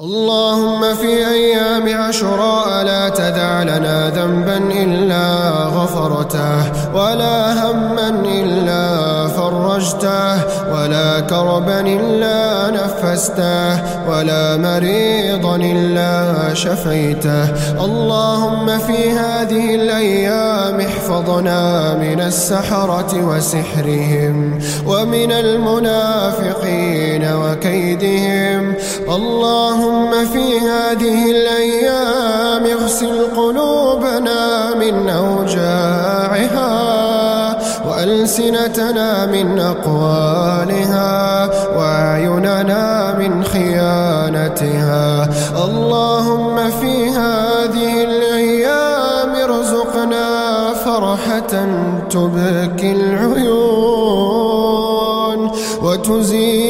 اللهم في أيام عشراء لا تدع لنا ذنبا إلا غفرته ولا هما إلا فرجته ولا كربا إلا نفسته ولا مريضا إلا شفيته. اللهم في هذه الأيام احفظنا من السحرة وسحرهم ومن المنافقين وكيدهم. اللهم في هذه الأيام اغسل قلوبنا من أوجاعها. وألسنتنا من أقوالها وأعيننا من خيانتها. اللهم في هذه الأيام ارزقنا فرحة تبكي العيون وتزيل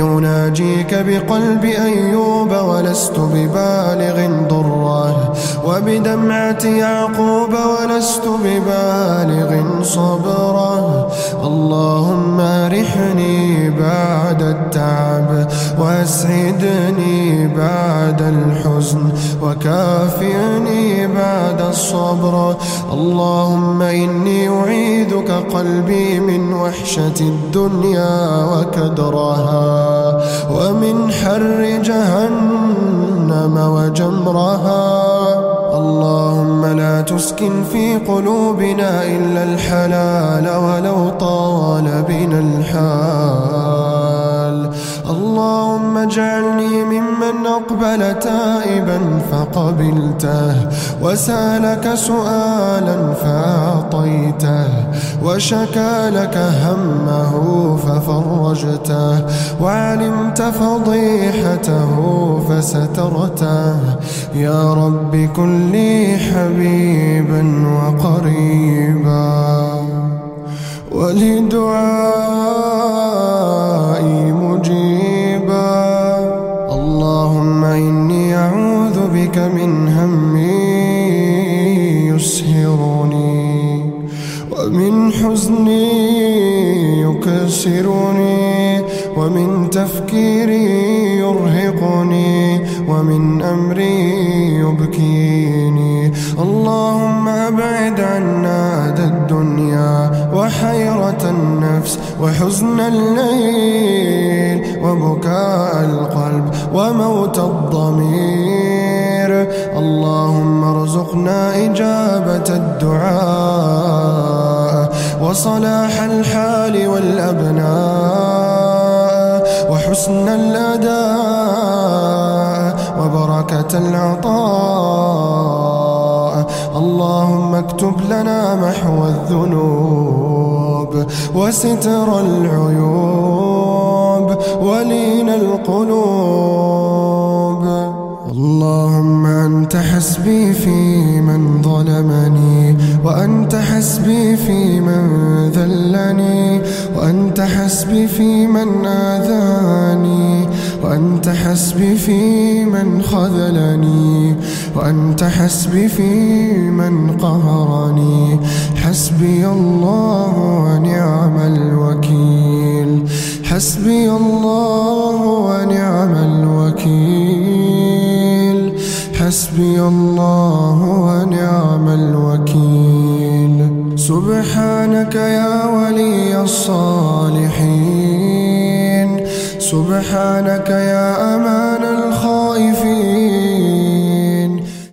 رب أناجيك بقلب أيوب ولست ببالغ ضره وبدمعة يعقوب ولست ببالغ صبره اللهم ارحني بعد التعب وأسعدني بعد الحزن وكافئني بعد الصبر. اللهم إني أعيذك قلبي من وحشة الدنيا وكدرها ومن حر جهنم وجمرها. اللهم لا تسكن في قلوبنا إلا الحلال ولو طال بنا الحال. اللهم اجعلني ممن أقبل تائبا فقبلته وسألك سؤالا فأعطيته وشكى لك همه ففرجته وعلمت فضيحته فسترته. يا رب كن لي حبيبا وقريبا ولدعائي ومن حزن يكسرني ومن تفكير يرهقني ومن أمري يبكيني. اللهم أبعد عنا أذى الدنيا وحيرة النفس وحزن الليل وبكاء القلب وموت الضمير. اللهم ارزقنا إجابة الدعاء. وصلاح الحال والأبناء وحسن الأداء وبركة العطاء. اللهم اكتب لنا محو الذنوب وستر العيوب ولين القلوب. اللهم أنت حسبي في من ظلمني وأنت حسبي في من ذلني وأنت حسبي في من آذاني وأنت حسبي في من خذلني وأنت حسبي في من قهرني. حسبي الله ونعم الوكيل. حسبي الله حسبي الله ونعم الوكيل. سبحانك يا ولي الصالحين. سبحانك يا أمان الخالقين.